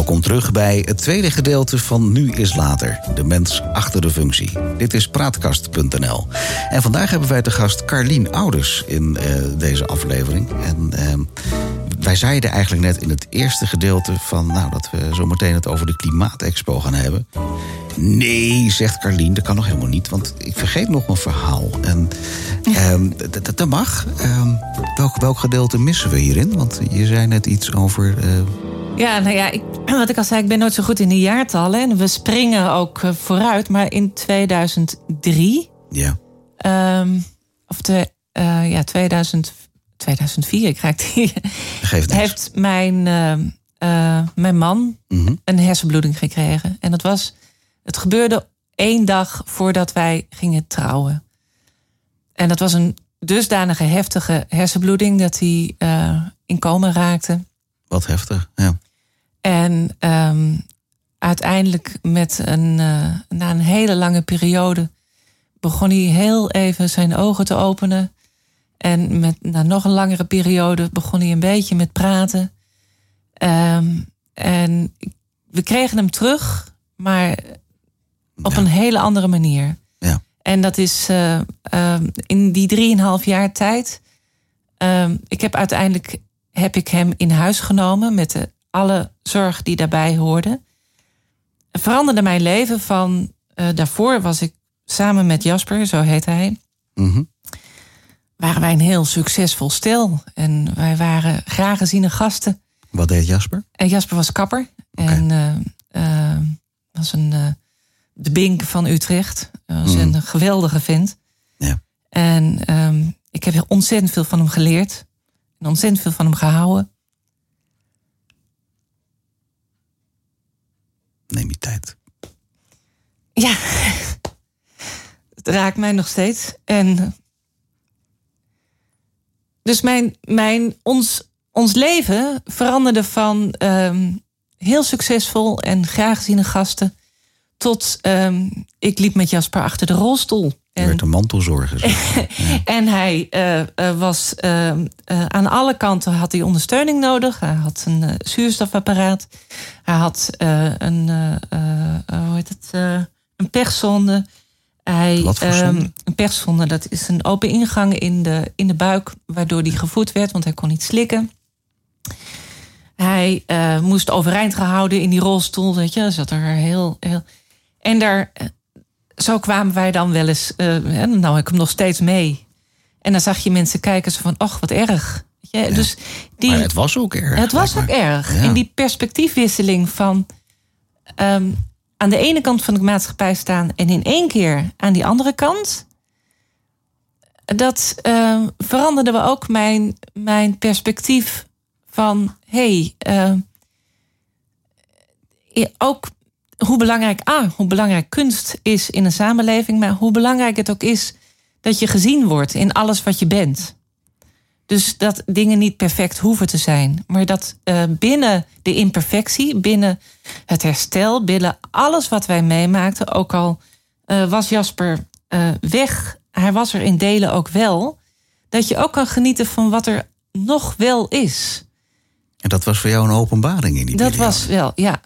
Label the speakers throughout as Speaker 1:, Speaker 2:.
Speaker 1: Welkom terug bij het tweede gedeelte van Nu is Later. De mens achter de functie. Dit is praatkast.nl. En vandaag hebben wij te gast Carlien Ouders in eh, deze aflevering. En eh, wij zeiden eigenlijk net in het eerste gedeelte van... Nou, dat we zo meteen het over de Klimaatexpo gaan hebben. Nee, zegt Carlien, dat kan nog helemaal niet. Want ik vergeet nog een verhaal. En ehm, dat mag. Ehm, welk, welk gedeelte missen we hierin? Want je zei net iets over... eh,
Speaker 2: Ja, nou ja, ik, wat ik al zei, ik ben nooit zo goed in de jaartallen. En we springen ook eh, vooruit. Maar in 2003,
Speaker 1: ja,
Speaker 2: ehm, of de, eh, ja, 2000, 2004, ik raak die,
Speaker 1: geeft
Speaker 2: heeft mijn, ehm, eh, mijn man
Speaker 1: Mhm.
Speaker 2: een hersenbloeding gekregen. En dat was, het gebeurde één dag voordat wij gingen trouwen. En dat was een dusdanige heftige hersenbloeding dat hij in coma raakte.
Speaker 1: Wat heftig, ja.
Speaker 2: En ehm, uiteindelijk met een, eh, na een hele lange periode begon hij heel even zijn ogen te openen. En met, na nog een langere periode begon hij een beetje met praten. Ehm, en we kregen hem terug, maar op
Speaker 1: Ja.
Speaker 2: een hele andere manier.
Speaker 1: Ja.
Speaker 2: En dat is eh, ehm, in die drieënhalf jaar tijd. ik heb uiteindelijk heb ik hem in huis genomen met de, alle zorg die daarbij hoorde. Het veranderde mijn leven van eh, daarvoor was ik samen met Jasper, zo heet hij,
Speaker 1: Mhm.
Speaker 2: waren wij een heel succesvol stel. En wij waren graag geziene gasten.
Speaker 1: Wat deed Jasper?
Speaker 2: En Jasper was kapper. En eh, eh, was een, de Bink van Utrecht. Was een geweldige vent.
Speaker 1: Ja.
Speaker 2: En ehm, ik heb ontzettend veel van hem geleerd. En ontzettend veel van hem gehouden.
Speaker 1: Neem je tijd.
Speaker 2: Ja, het raakt mij nog steeds. En dus mijn, mijn, ons, ons leven veranderde van ehm, heel succesvol en graag geziene gasten tot ehm, ik liep met Jasper achter de rolstoel. En,
Speaker 1: werd een mantelzorger.
Speaker 2: en hij eh, eh, was ehm, eh, aan alle kanten had hij ondersteuning nodig. Hij had een zuurstofapparaat. Hij had een, hoe heet het, een pechzonde. Hij,
Speaker 1: Wat voor
Speaker 2: ehm,
Speaker 1: zonde?
Speaker 2: een pechzonde, dat is een open ingang in de, in de buik, waardoor hij gevoed werd, want hij kon niet slikken. Hij moest overeind gehouden in die rolstoel, weet je, zat er heel, heel. En daar, zo kwamen wij dan wel eens, hè, nou ik hem nog steeds mee. En dan zag je mensen kijken zo van, ach, wat erg. Weet je? Dus die,
Speaker 1: Maar het was ook erg.
Speaker 2: het was ook erg.
Speaker 1: Ja.
Speaker 2: In die perspectiefwisseling van ehm, aan de ene kant van de maatschappij staan en in één keer aan die andere kant. Dat ehm, veranderde we ook mijn, mijn perspectief van hey, ehm, eh, ook hoe belangrijk, ah, hoe belangrijk kunst is in een samenleving, maar hoe belangrijk het ook is dat je gezien wordt in alles wat je bent. Dus dat dingen niet perfect hoeven te zijn. Maar dat eh, binnen de imperfectie, binnen het herstel, binnen alles wat wij meemaakten, ook al eh, was Jasper eh, weg, hij was er in delen ook wel, dat je ook kan genieten van wat er nog wel is.
Speaker 1: En dat was voor jou een openbaring in die
Speaker 2: Dat
Speaker 1: periode.
Speaker 2: was wel, ja.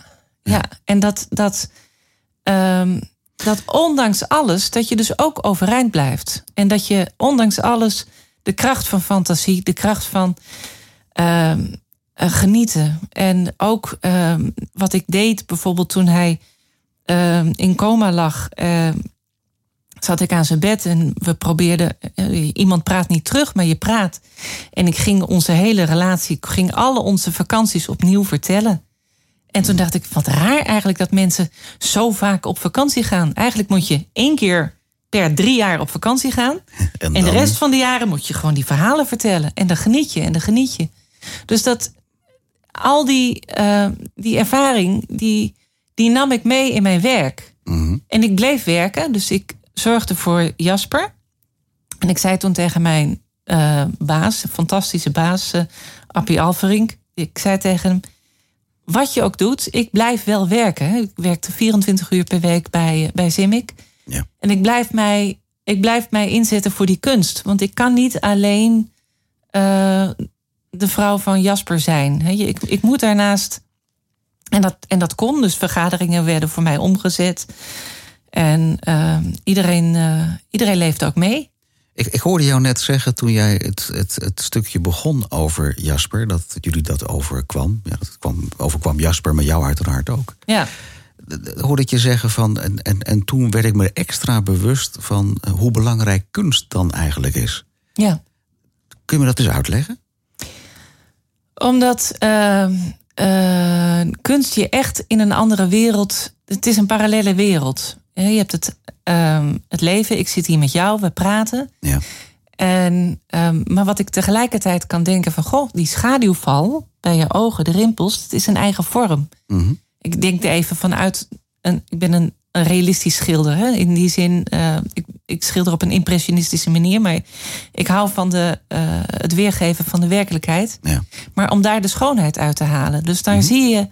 Speaker 2: Ja. En dat, dat, ehm, dat ondanks alles, dat je dus ook overeind blijft. En dat je ondanks alles de kracht van fantasie, de kracht van ehm, eh, genieten. En ook ehm, wat ik deed bijvoorbeeld toen hij in coma lag. zat ik aan zijn bed en we probeerden. eh, iemand praat niet terug, maar je praat. En ik ging onze hele relatie, ik ging alle onze vakanties opnieuw vertellen. En toen dacht ik, wat raar eigenlijk dat mensen zo vaak op vakantie gaan. Eigenlijk moet je één keer per drie jaar op vakantie gaan.
Speaker 1: En,
Speaker 2: En de rest van de jaren moet je gewoon die verhalen vertellen. En dan geniet je en dan geniet je. Dus dat al die, eh, die ervaring, die, die nam ik mee in mijn werk.
Speaker 1: Mhm.
Speaker 2: En ik bleef werken, dus ik zorgde voor Jasper. En ik zei toen tegen mijn eh, baas, fantastische baas, eh, Appie Alverink. Ik zei tegen hem, wat je ook doet, ik blijf wel werken. Ik werkte 24 uur per week bij, bij Zimik.
Speaker 1: Ja.
Speaker 2: En ik blijf mij ik blijf mij inzetten voor die kunst. Want ik kan niet alleen eh, de vrouw van Jasper zijn. Ik, ik moet daarnaast. En dat, en dat kon. Dus vergaderingen werden voor mij omgezet. En uh, iedereen, uh, iedereen leeft ook mee.
Speaker 1: Ik, ik, hoorde jou net zeggen toen jij het, het, het, stukje begon over Jasper, dat jullie dat overkwam. Ja, dat kwam, overkwam Jasper, maar jou uiteraard ook.
Speaker 2: Ja.
Speaker 1: Hoorde ik je zeggen van. En, en, en toen werd ik me extra bewust van hoe belangrijk kunst dan eigenlijk is.
Speaker 2: Ja.
Speaker 1: Kun je me dat eens uitleggen?
Speaker 2: Omdat uh, uh, kunst je echt in een andere wereld. Het is een parallele wereld. Je hebt het, um, het leven, ik zit hier met jou, we praten.
Speaker 1: Ja.
Speaker 2: En, um, maar wat ik tegelijkertijd kan denken van... goh, die schaduwval bij je ogen, de rimpels... het is een eigen vorm.
Speaker 1: Mm -hmm.
Speaker 2: Ik denk er even vanuit... Een, ik ben een, een realistisch schilder. Hè? In die zin, uh, ik, ik, schilder op een impressionistische manier... maar ik hou van de, uh, het weergeven van de werkelijkheid.
Speaker 1: Ja.
Speaker 2: Maar om daar de schoonheid uit te halen. Dus daar mm -hmm. zie je...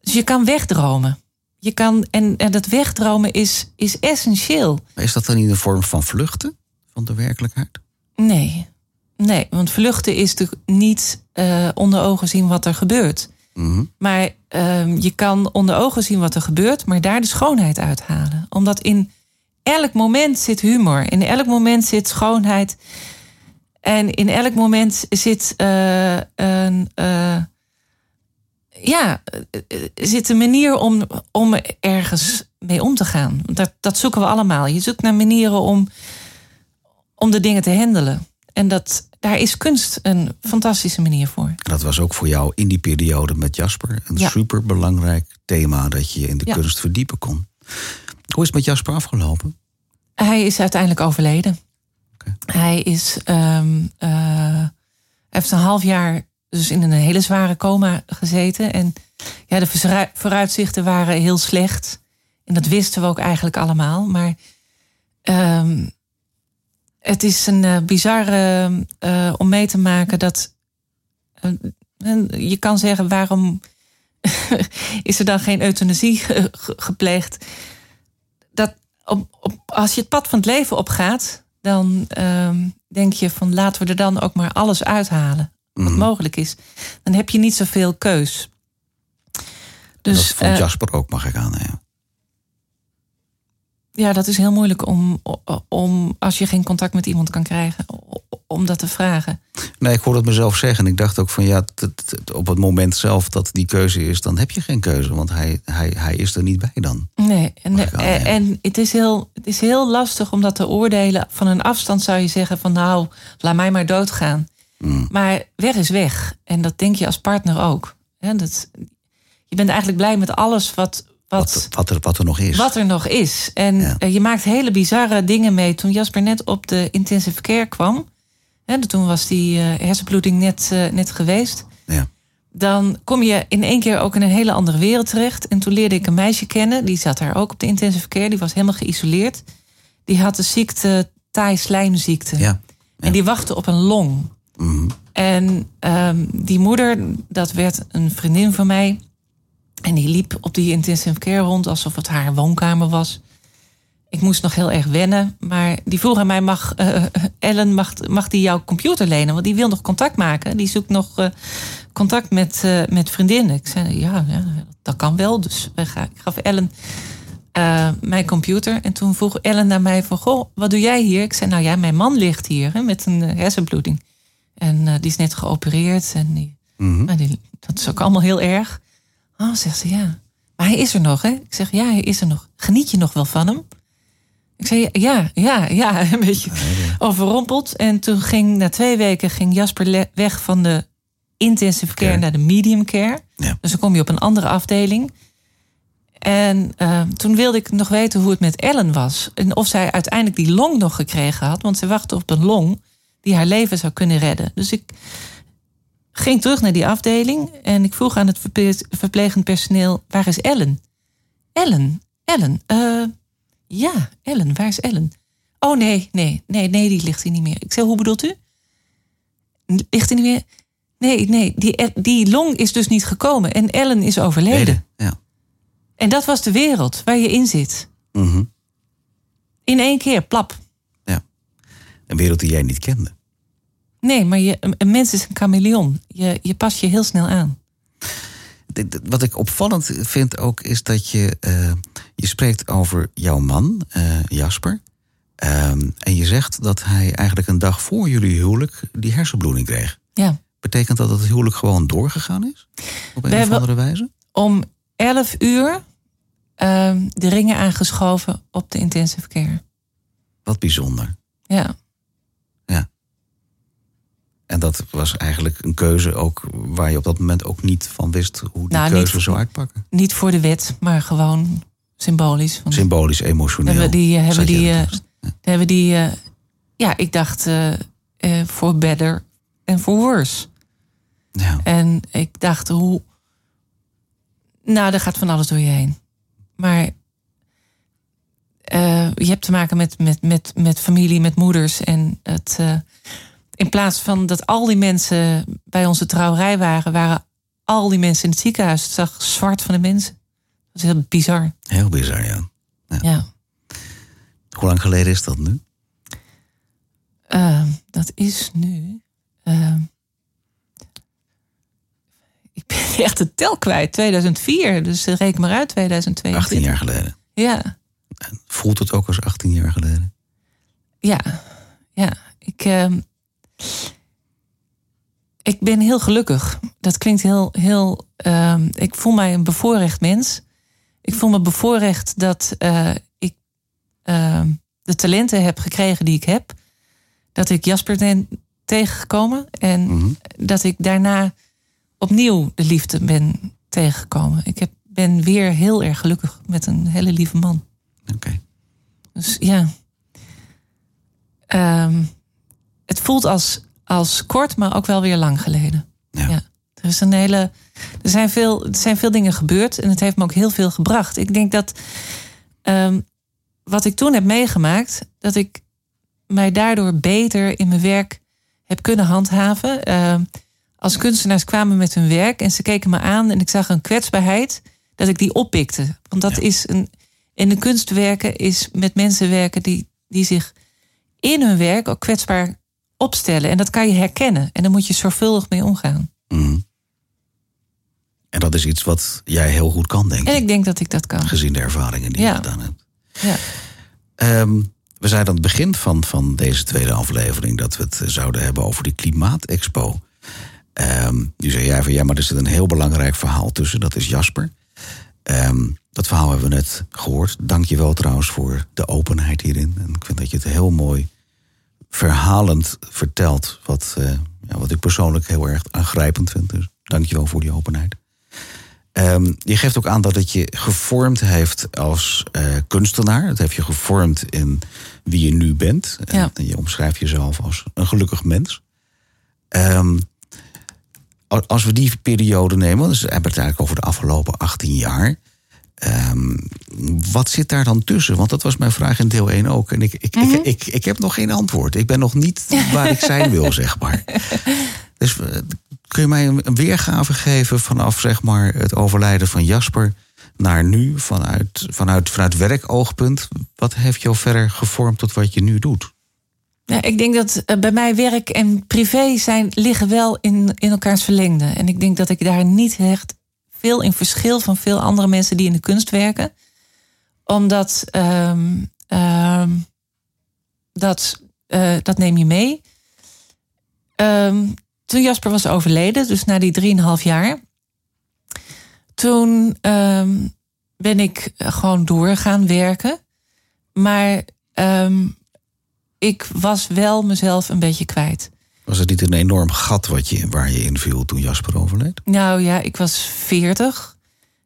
Speaker 2: Dus je kan wegdromen. Je kan, en, en dat wegdromen is, is essentieel.
Speaker 1: Maar is dat dan in de vorm van vluchten van de werkelijkheid?
Speaker 2: Nee, nee want vluchten is natuurlijk niet uh, onder ogen zien wat er gebeurt.
Speaker 1: Mm -hmm.
Speaker 2: Maar uh, je kan onder ogen zien wat er gebeurt, maar daar de schoonheid uithalen. Omdat in elk moment zit humor, in elk moment zit schoonheid. En in elk moment zit uh, een ja, zit een manier om, om ergens mee om te gaan. Dat, dat zoeken we allemaal. Je zoekt naar manieren om, om de dingen te handelen. En dat, daar is kunst een fantastische manier voor.
Speaker 1: Dat was ook voor jou in die periode met Jasper een
Speaker 2: Ja.
Speaker 1: superbelangrijk thema dat je in de
Speaker 2: Ja.
Speaker 1: kunst verdiepen kon. Hoe is het met Jasper afgelopen?
Speaker 2: Hij is uiteindelijk overleden. Hij is, eh, heeft een half jaar dus in een hele zware coma gezeten. En ja, de vooruit- vooruitzichten waren heel slecht. En dat wisten we ook eigenlijk allemaal. Maar ehm, het is een eh, bizarre eh, om mee te maken dat. eh, je kan zeggen, waarom is er dan geen euthanasie ge- ge- gepleegd? Dat op, als je het pad van het leven opgaat, dan ehm, denk je van laten we er dan ook maar alles uithalen wat
Speaker 1: Mhm.
Speaker 2: mogelijk is. Dan heb je niet zoveel keus. Dus
Speaker 1: dat vond
Speaker 2: eh,
Speaker 1: Jasper ook, mag ik aannemen.
Speaker 2: ja, dat is heel moeilijk om, om als je geen contact met iemand kan krijgen, om dat te vragen.
Speaker 1: Nee, ik hoorde het mezelf zeggen. En ik dacht ook van ja, op het moment zelf dat die keuze is, dan heb je geen keuze. Want hij, hij, hij is er niet bij dan.
Speaker 2: Nee, en,
Speaker 1: aannemen.
Speaker 2: en het, is heel, het is heel lastig om dat te oordelen. Van een afstand zou je zeggen van nou, laat mij maar doodgaan.
Speaker 1: Mm.
Speaker 2: Maar weg is weg. En dat denk je als partner ook. Dat, je bent eigenlijk blij met alles wat, wat,
Speaker 1: Wat, wat, er, wat er nog is.
Speaker 2: wat er nog is. En
Speaker 1: Ja.
Speaker 2: eh, je maakt hele bizarre dingen mee. Toen Jasper net op de intensive care kwam... Hè, toen was die eh, hersenbloeding net, eh, net geweest...
Speaker 1: Ja.
Speaker 2: dan kom je in één keer ook in een hele andere wereld terecht. En toen leerde ik een meisje kennen. Die zat daar ook op de intensive care. Die was helemaal geïsoleerd. Die had de ziekte taai-slijmziekte.
Speaker 1: Ja.
Speaker 2: En die wachtte op een long. En ehm, die moeder, dat werd een vriendin van mij. En die liep op die intensive care rond alsof het haar woonkamer was. Ik moest nog heel erg wennen. Maar die vroeg aan mij, mag, eh, Ellen, mag, mag die jouw computer lenen? Want die wil nog contact maken. Die zoekt nog eh, contact met, eh, met vriendinnen. Ik zei, ja, ja, dat kan wel. Dus ik gaf Ellen eh, mijn computer. En toen vroeg Ellen naar mij van, goh, wat doe jij hier? Ik zei, nou ja, mijn man ligt hier hè, met een eh, hersenbloeding. En eh, die is net geopereerd. En die,
Speaker 1: Mhm.
Speaker 2: nou, die, dat is ook allemaal heel erg. Oh, zegt ze, ja. Maar hij is er nog, hè? Ik zeg, ja, hij is er nog. Geniet je nog wel van hem? Ik zei, ja, ja, ja, een beetje overrompeld. En toen ging, na twee weken, ging Jasper weg van de intensive care
Speaker 1: Care.
Speaker 2: naar de medium care.
Speaker 1: Ja.
Speaker 2: Dus dan kom je op een andere afdeling. En eh, toen wilde ik nog weten hoe het met Ellen was. En of zij uiteindelijk die long nog gekregen had. Want ze wachtte op een long die haar leven zou kunnen redden. Dus ik ging terug naar die afdeling. En ik vroeg aan het verple- verplegend personeel, waar is Ellen? Ellen, Ellen, eh, ja, Ellen, waar is Ellen? Oh nee, nee, nee, nee, die ligt hier niet meer. Ik zei, hoe bedoelt u? Ligt hij niet meer? Nee, nee, die, die long is dus niet gekomen en Ellen is overleden.
Speaker 1: Leden. Ja.
Speaker 2: En dat was de wereld waar je in zit.
Speaker 1: Mhm.
Speaker 2: In één keer, plap.
Speaker 1: Een wereld die jij niet kende.
Speaker 2: Nee, maar je, een- mens is een chameleon. Je, je past je heel snel aan.
Speaker 1: Wat ik opvallend vind ook is dat je, eh, je spreekt over jouw man, eh, Jasper. Ehm, en je zegt dat hij eigenlijk een dag voor jullie huwelijk die hersenbloeding kreeg.
Speaker 2: Ja.
Speaker 1: Betekent dat dat het huwelijk gewoon doorgegaan is? Op een of andere wijze?
Speaker 2: Om 11 uur ehm, de ringen aangeschoven op de intensive care.
Speaker 1: Wat bijzonder.
Speaker 2: Ja.
Speaker 1: Dat was eigenlijk een keuze ook waar je op dat moment ook niet van wist hoe die
Speaker 2: Nou,
Speaker 1: keuze
Speaker 2: niet-
Speaker 1: zou uitpakken.
Speaker 2: Niet voor de wet, maar gewoon symbolisch.
Speaker 1: Symbolisch, emotioneel.
Speaker 2: hebben die, eh, hebben
Speaker 1: zat je
Speaker 2: die, eh,
Speaker 1: ernaast.
Speaker 2: hebben die eh, ja, ik dacht eh, eh, voor better en voor worse.
Speaker 1: ja.
Speaker 2: En ik dacht, hoe. Nou, er gaat van alles door je heen. Maar eh, je hebt te maken met, met, met, met familie, met moeders. En het, eh, in plaats van dat al die mensen bij onze trouwerij waren, waren al die mensen in het ziekenhuis. Het zag zwart van de mensen. Dat is heel bizar.
Speaker 1: Heel bizar, ja.
Speaker 2: Ja.
Speaker 1: Hoe lang geleden is dat nu?
Speaker 2: Eh, dat is nu. eh, ik ben echt de tel kwijt. 2004. Dus reken maar uit 2022.
Speaker 1: 18 jaar geleden.
Speaker 2: Ja,
Speaker 1: Voelt het ook als 18 jaar geleden?
Speaker 2: ja, ja. Ik, ehm, ik ben heel gelukkig. Dat klinkt heel, heel. ehm, ik voel mij een bevoorrecht mens. Ik voel me bevoorrecht dat eh, ik ehm, de talenten heb gekregen die ik heb. Dat ik Jasper ben tegengekomen. En
Speaker 1: Mhm.
Speaker 2: dat ik daarna opnieuw de liefde ben tegengekomen. Ik heb, ben weer heel erg gelukkig met een hele lieve man.
Speaker 1: Oké.
Speaker 2: Dus ja. Ehm, het voelt als, als kort, maar ook wel weer lang geleden.
Speaker 1: Ja.
Speaker 2: Ja. Er, is een hele, er, zijn veel, er zijn veel dingen gebeurd en het heeft me ook heel veel gebracht. Ik denk dat ehm, wat ik toen heb meegemaakt, dat ik mij daardoor beter in mijn werk heb kunnen handhaven. Ehm, als kunstenaars kwamen met hun werk en ze keken me aan en ik zag een kwetsbaarheid, dat ik die oppikte. Want dat
Speaker 1: Ja.
Speaker 2: is een. In de kunst werken is met mensen werken die, die zich in hun werk ook kwetsbaar opstellen. En dat kan je herkennen. En daar moet je zorgvuldig mee omgaan.
Speaker 1: Mhm. En dat is iets wat jij heel goed kan, denk
Speaker 2: En
Speaker 1: ik.
Speaker 2: ik denk dat ik dat kan.
Speaker 1: Gezien de ervaringen die
Speaker 2: Ja.
Speaker 1: je gedaan hebt.
Speaker 2: Ja.
Speaker 1: Ehm, we zeiden aan het begin van, van deze tweede aflevering dat we het eh, zouden hebben over die Klimaatexpo. Ehm nu zei jij van ja, maar er zit een heel belangrijk verhaal tussen. Dat is Jasper. Ehm, dat verhaal hebben we net gehoord. Dank je wel trouwens voor de openheid hierin. En ik vind dat je het heel mooi verhalend vertelt. Wat, eh, ja, wat ik persoonlijk heel erg aangrijpend vind. Dus dank je wel voor die openheid. Ehm, je geeft ook aan dat het je gevormd heeft als eh, kunstenaar. Het heeft je gevormd in wie je nu bent. En
Speaker 2: Ja.
Speaker 1: je omschrijft jezelf als een gelukkig mens. Ehm, als we die periode nemen, dus we hebben het eigenlijk over de afgelopen 18 jaar. Ehm, wat zit daar dan tussen? Want dat was mijn vraag in deel 1 ook. En ik, ik, ik, ik, ik heb nog geen antwoord. Ik ben nog niet waar ik zijn wil, zeg maar. Dus eh, kun je mij een een weergave geven vanaf zeg maar, het overlijden van Jasper naar nu, vanuit, vanuit, vanuit werkoogpunt? Wat heeft jou verder gevormd tot wat je nu doet?
Speaker 2: Ik denk dat eh, bij mij werk en privé zijn, liggen wel in, in elkaars verlengde. En ik denk dat ik daar niet echt veel in verschil van veel andere mensen die in de kunst werken. Omdat ehm, ehm, dat, eh, dat neem je mee. Ehm, toen Jasper was overleden, dus na die drieënhalf jaar. Toen ben ik gewoon door gaan werken. Maar ik was wel mezelf een beetje kwijt.
Speaker 1: Was het niet een enorm gat wat je, waar je in viel toen Jasper overleed?
Speaker 2: Nou ja, ik was 40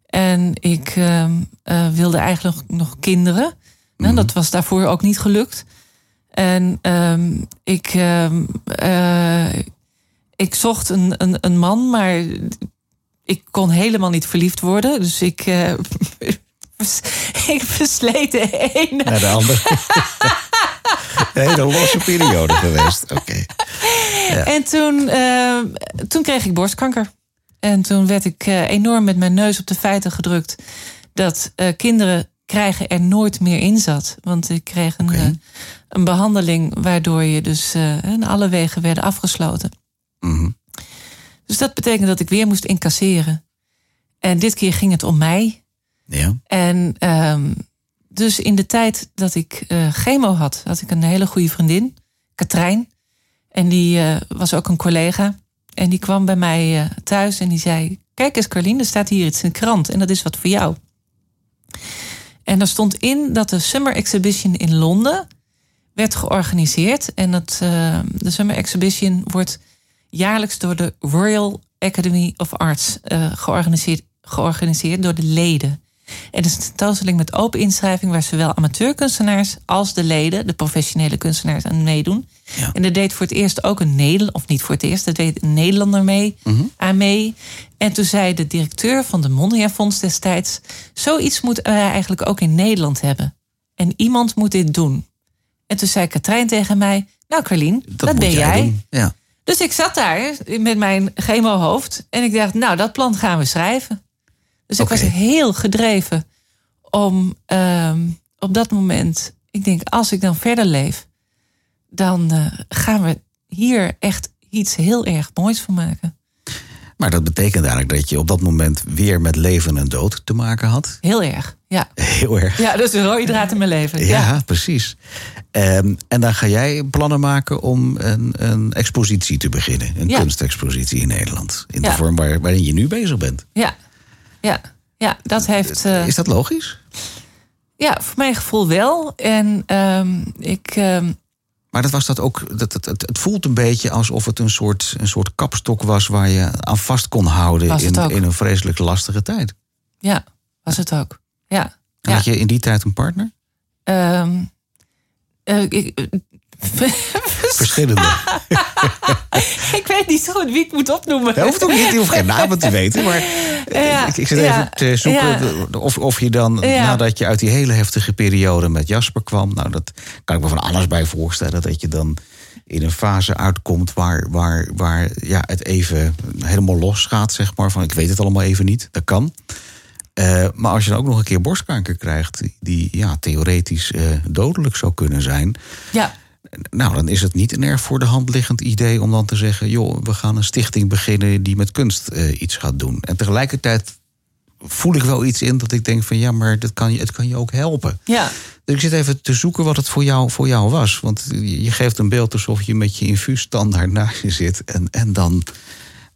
Speaker 2: en ik ehm, eh, wilde eigenlijk nog, kinderen. Nou, dat was daarvoor ook niet gelukt. En ehm, ik, ehm, eh, ik zocht een, een, een man, maar ik kon helemaal niet verliefd worden. Dus ik, eh, ik besleed de ene
Speaker 1: Naar de andere. een hele losse periode geweest. Oké.
Speaker 2: En toen, eh, toen kreeg ik borstkanker. En toen werd ik eh, enorm met mijn neus op de feiten gedrukt dat eh, kinderen krijgen er nooit meer in zat. Want ik kreeg een, een behandeling waardoor je dus alle wegen werden afgesloten.
Speaker 1: Mhm.
Speaker 2: Dus dat betekent dat ik weer moest incasseren. En dit keer ging het om mij.
Speaker 1: Ja.
Speaker 2: En ehm, dus in de tijd dat ik chemo had, had ik een hele goede vriendin, Katrijn. En die eh, was ook een collega. En die kwam bij mij eh, thuis en die zei: Kijk eens, Carlien, er staat hier iets in de krant en dat is wat voor jou. En er stond in dat de Summer Exhibition in Londen werd georganiseerd. En dat, eh, de Summer Exhibition wordt jaarlijks door de Royal Academy of Arts georganiseerd, georganiseerd door de leden. En het is een tentoonstelling met open inschrijving waar zowel amateurkunstenaars als de leden, de professionele kunstenaars, aan meedoen.
Speaker 1: Ja.
Speaker 2: En er deed voor het eerst ook een Nederlander, of niet voor het eerst, er deed een Nederlander mee, aan mee. En toen zei de directeur van de Mondriaan Fonds destijds: Zoiets moeten wij eigenlijk ook in Nederland hebben. En iemand moet dit doen. En toen zei Katrijn tegen mij: Nou, Carlien, dat, ben jij.
Speaker 1: Ja.
Speaker 2: Dus ik zat daar met mijn chemo-hoofd. En ik dacht, nou, dat plan gaan we schrijven. Dus ik was heel gedreven om ehm, op dat moment... Ik denk, als ik dan verder leef... dan eh, gaan we hier echt iets heel erg moois van maken.
Speaker 1: Maar dat betekent eigenlijk dat je op dat moment weer met leven en dood te maken had.
Speaker 2: Heel erg, ja.
Speaker 1: Heel erg.
Speaker 2: Ja, dat is een rode draad in mijn leven.
Speaker 1: Ja,
Speaker 2: Ja,
Speaker 1: precies. Ehm, en dan ga jij plannen maken om een, een expositie te beginnen. Een
Speaker 2: Ja.
Speaker 1: kunstexpositie in Nederland. In de vorm waar, waarin je nu bezig bent.
Speaker 2: ja, ja. ja dat heeft... eh,
Speaker 1: Is dat logisch?
Speaker 2: ja, voor mijn gevoel wel. En ehm, ik... ehm,
Speaker 1: Maar dat was dat ook. Dat, het, het, het voelt een beetje alsof het een soort, een soort kapstok was waar je aan vast kon houden in, in een vreselijk lastige tijd.
Speaker 2: ja, was het ook. Ja.
Speaker 1: En
Speaker 2: ja.
Speaker 1: had je in die tijd een partner?
Speaker 2: Ehm, eh, ik,
Speaker 1: Verschillende.
Speaker 2: ik weet niet zo goed wie ik moet opnoemen.
Speaker 1: Dat hoeft ook niet, je hoeft geen namen te weten. Maar
Speaker 2: Ja,
Speaker 1: ik, ik zit
Speaker 2: ja,
Speaker 1: even te zoeken
Speaker 2: ja.
Speaker 1: of, of je dan, nadat je uit die hele heftige periode met Jasper kwam... nou, dat kan ik me van alles bij voorstellen... dat je dan in een fase uitkomt waar, waar, waar ja, het even helemaal los gaat, zeg maar. Van ik weet het allemaal even niet, dat kan. Eh, maar als je dan ook nog een keer borstkanker krijgt... die, die ja, theoretisch eh, dodelijk zou kunnen zijn...
Speaker 2: Ja,
Speaker 1: Nou, dan is het niet een erg voor de hand liggend idee om dan te zeggen: joh, we gaan een stichting beginnen die met kunst eh, iets gaat doen. En tegelijkertijd voel ik wel iets in dat ik denk van ja, maar dat kan je, het kan je ook helpen.
Speaker 2: ja,
Speaker 1: Dus ik zit even te zoeken wat het voor jou, voor jou was. Want je geeft een beeld alsof je met je infuusstandaard naast je zit. En, en dan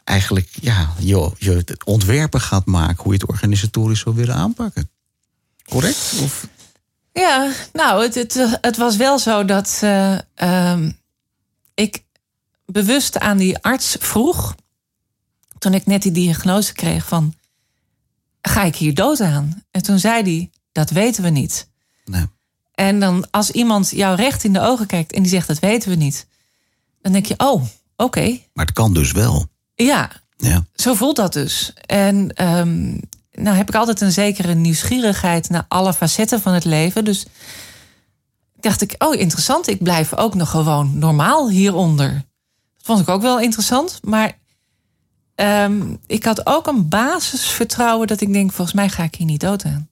Speaker 1: eigenlijk ja, je, je ontwerpen gaat maken hoe je het organisatorisch zou willen aanpakken. Correct? Of,
Speaker 2: ja. Nou, het, het, het was wel zo dat eh, ehm, ik bewust aan die arts vroeg... toen ik net die diagnose kreeg van... ga ik hier dood aan? En toen zei hij, dat weten we niet.
Speaker 1: nee.
Speaker 2: En dan als iemand jou recht in de ogen kijkt en die zegt, dat weten we niet... dan denk je, oh, oké,
Speaker 1: Maar het kan dus wel.
Speaker 2: ja,
Speaker 1: Ja.
Speaker 2: zo voelt dat dus. En ehm, nou heb ik altijd een zekere nieuwsgierigheid naar alle facetten van het leven. Dus dacht ik, oh interessant, ik blijf ook nog gewoon normaal hieronder. Dat vond ik ook wel interessant. Maar ehm, ik had ook een basisvertrouwen dat ik denk, volgens mij ga ik hier niet dood aan.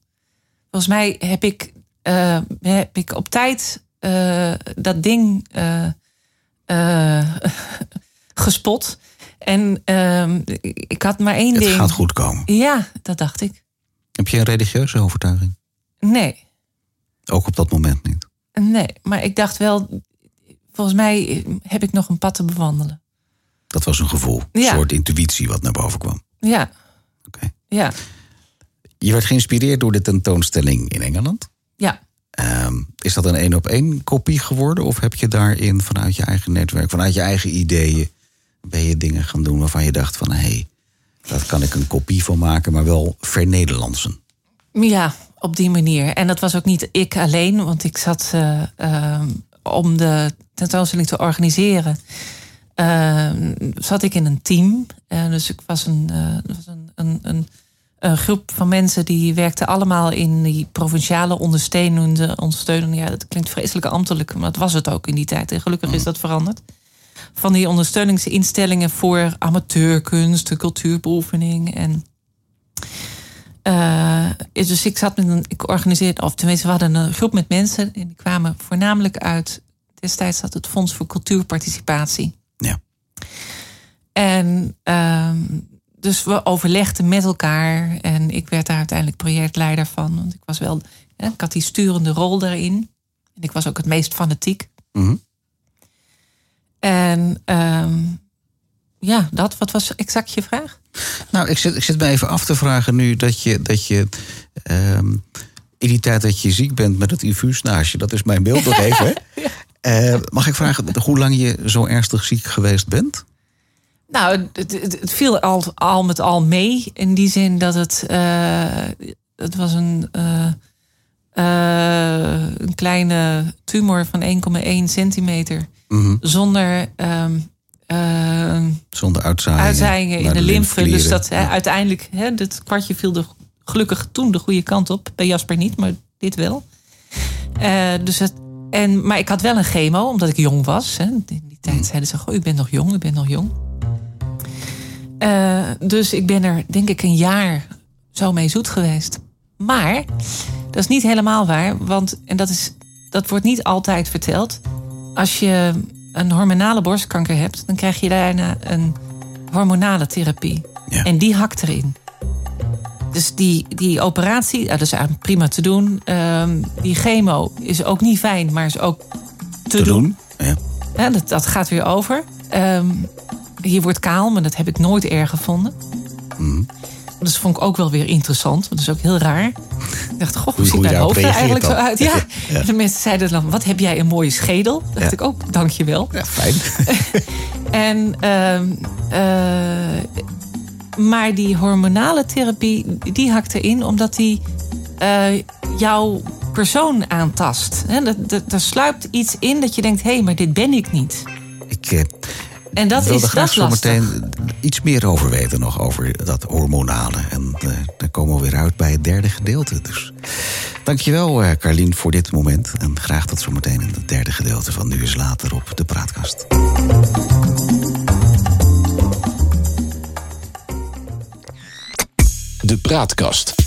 Speaker 2: Volgens mij heb ik, eh, heb ik op tijd eh, dat ding eh, gespot. En ehm, ik had maar één
Speaker 1: Het
Speaker 2: ding.
Speaker 1: gaat goed komen.
Speaker 2: Ja, dat dacht ik.
Speaker 1: Heb je een religieuze overtuiging?
Speaker 2: Nee,
Speaker 1: Ook op dat moment niet.
Speaker 2: nee. Maar ik dacht wel, volgens mij heb ik nog een pad te bewandelen.
Speaker 1: Dat was een gevoel. Een
Speaker 2: Ja.
Speaker 1: soort intuïtie wat naar boven kwam.
Speaker 2: Ja,
Speaker 1: Oké.
Speaker 2: ja,
Speaker 1: Je werd geïnspireerd door de tentoonstelling in Engeland.
Speaker 2: ja.
Speaker 1: Ehm, is dat een één op één kopie geworden? Of heb je daarin vanuit je eigen netwerk, vanuit je eigen ideeën, ben je dingen gaan doen waarvan je dacht van hé, hey, daar kan ik een kopie van maken, maar wel vernederlandsen.
Speaker 2: Ja, op die manier. En dat was ook niet ik alleen, want ik zat eh, ehm, om de tentoonstelling te organiseren. ehm, zat ik in een team. Eh, dus ik was een, eh, was een, een, een, een groep van mensen die werkten allemaal in die provinciale ondersteunende ondersteuning. Ja, dat klinkt vreselijk ambtelijk, maar dat was het ook in die tijd. En gelukkig is dat veranderd. Van die ondersteuningsinstellingen voor amateurkunst, cultuurbeoefening en eh, dus ik zat met een, ik organiseerde, of tenminste, we hadden een groep met mensen en die kwamen voornamelijk uit, destijds had het Fonds voor Cultuurparticipatie.
Speaker 1: Ja.
Speaker 2: En ehm, dus we overlegden met elkaar en ik werd daar uiteindelijk projectleider van, want ik was wel, ik had die sturende rol daarin. En ik was ook het meest fanatiek.
Speaker 1: Mhm.
Speaker 2: En ehm, ja, dat, wat was exact je vraag?
Speaker 1: Nou, ik zit, ik zit me even af te vragen nu dat je, dat je in die tijd dat je ziek bent met het infuus naast je, dat is mijn beeld nog even. Eh, mag ik vragen hoe lang je zo ernstig ziek geweest bent?
Speaker 2: Nou, het, het, het viel al, al met al mee. In die zin dat het. eh, het was een. eh, een kleine tumor van 1,1 centimeter.
Speaker 1: Mhm.
Speaker 2: Zonder. eh,
Speaker 1: Zonder uitzaaiingen.
Speaker 2: uitzaaiingen in
Speaker 1: naar
Speaker 2: de, lymfe. Dus dat uiteindelijk. Hè, het kwartje viel er gelukkig toen de goede kant op. Bij Jasper niet, maar dit wel. Eh, dus het, en, maar ik had wel een chemo, omdat ik jong was. Hè. In die tijd zeiden ze: Goh, u bent nog jong, u bent nog jong. Eh, dus ik ben er, denk ik, een jaar zo mee zoet geweest. Maar dat is niet helemaal waar, want en dat, is, dat wordt niet altijd verteld. Als je een hormonale borstkanker hebt, dan krijg je daarna een hormonale therapie.
Speaker 1: Ja.
Speaker 2: En die hakt erin. Dus die, die operatie, dat is eigenlijk prima te doen. Ehm, die chemo is ook niet fijn, maar is ook te,
Speaker 1: Te
Speaker 2: doen.
Speaker 1: doen. Ja.
Speaker 2: Ja, dat, dat gaat weer over. Hier wordt kaal, maar dat heb ik nooit erg gevonden.
Speaker 1: Mhm.
Speaker 2: Dus dat vond ik ook wel weer interessant. Dat is ook heel raar. Ik dacht, goh, hoe ziet mijn hoofd er eigenlijk zo uit? Ja.
Speaker 1: Ja.
Speaker 2: En de mensen zeiden dan, wat heb jij een mooie schedel? Dat dacht ik ook, dankjewel.
Speaker 1: ja, fijn.
Speaker 2: En, ehm, eh, maar die hormonale therapie, die hakt erin omdat die eh, jouw persoon aantast. Dat, er sluipt iets in dat je denkt, hé, hey, maar dit ben ik niet.
Speaker 1: Ik eh,
Speaker 2: En dat
Speaker 1: wil
Speaker 2: is,
Speaker 1: er
Speaker 2: dat
Speaker 1: graag
Speaker 2: is
Speaker 1: zo meteen iets meer over weten nog, over dat hormonale. En eh, dan komen we weer uit bij het derde gedeelte. Dus dankjewel, eh Carlien, voor dit moment. En graag tot zometeen in het derde gedeelte van Nu is Later op de Praatkast.
Speaker 3: De Praatkast.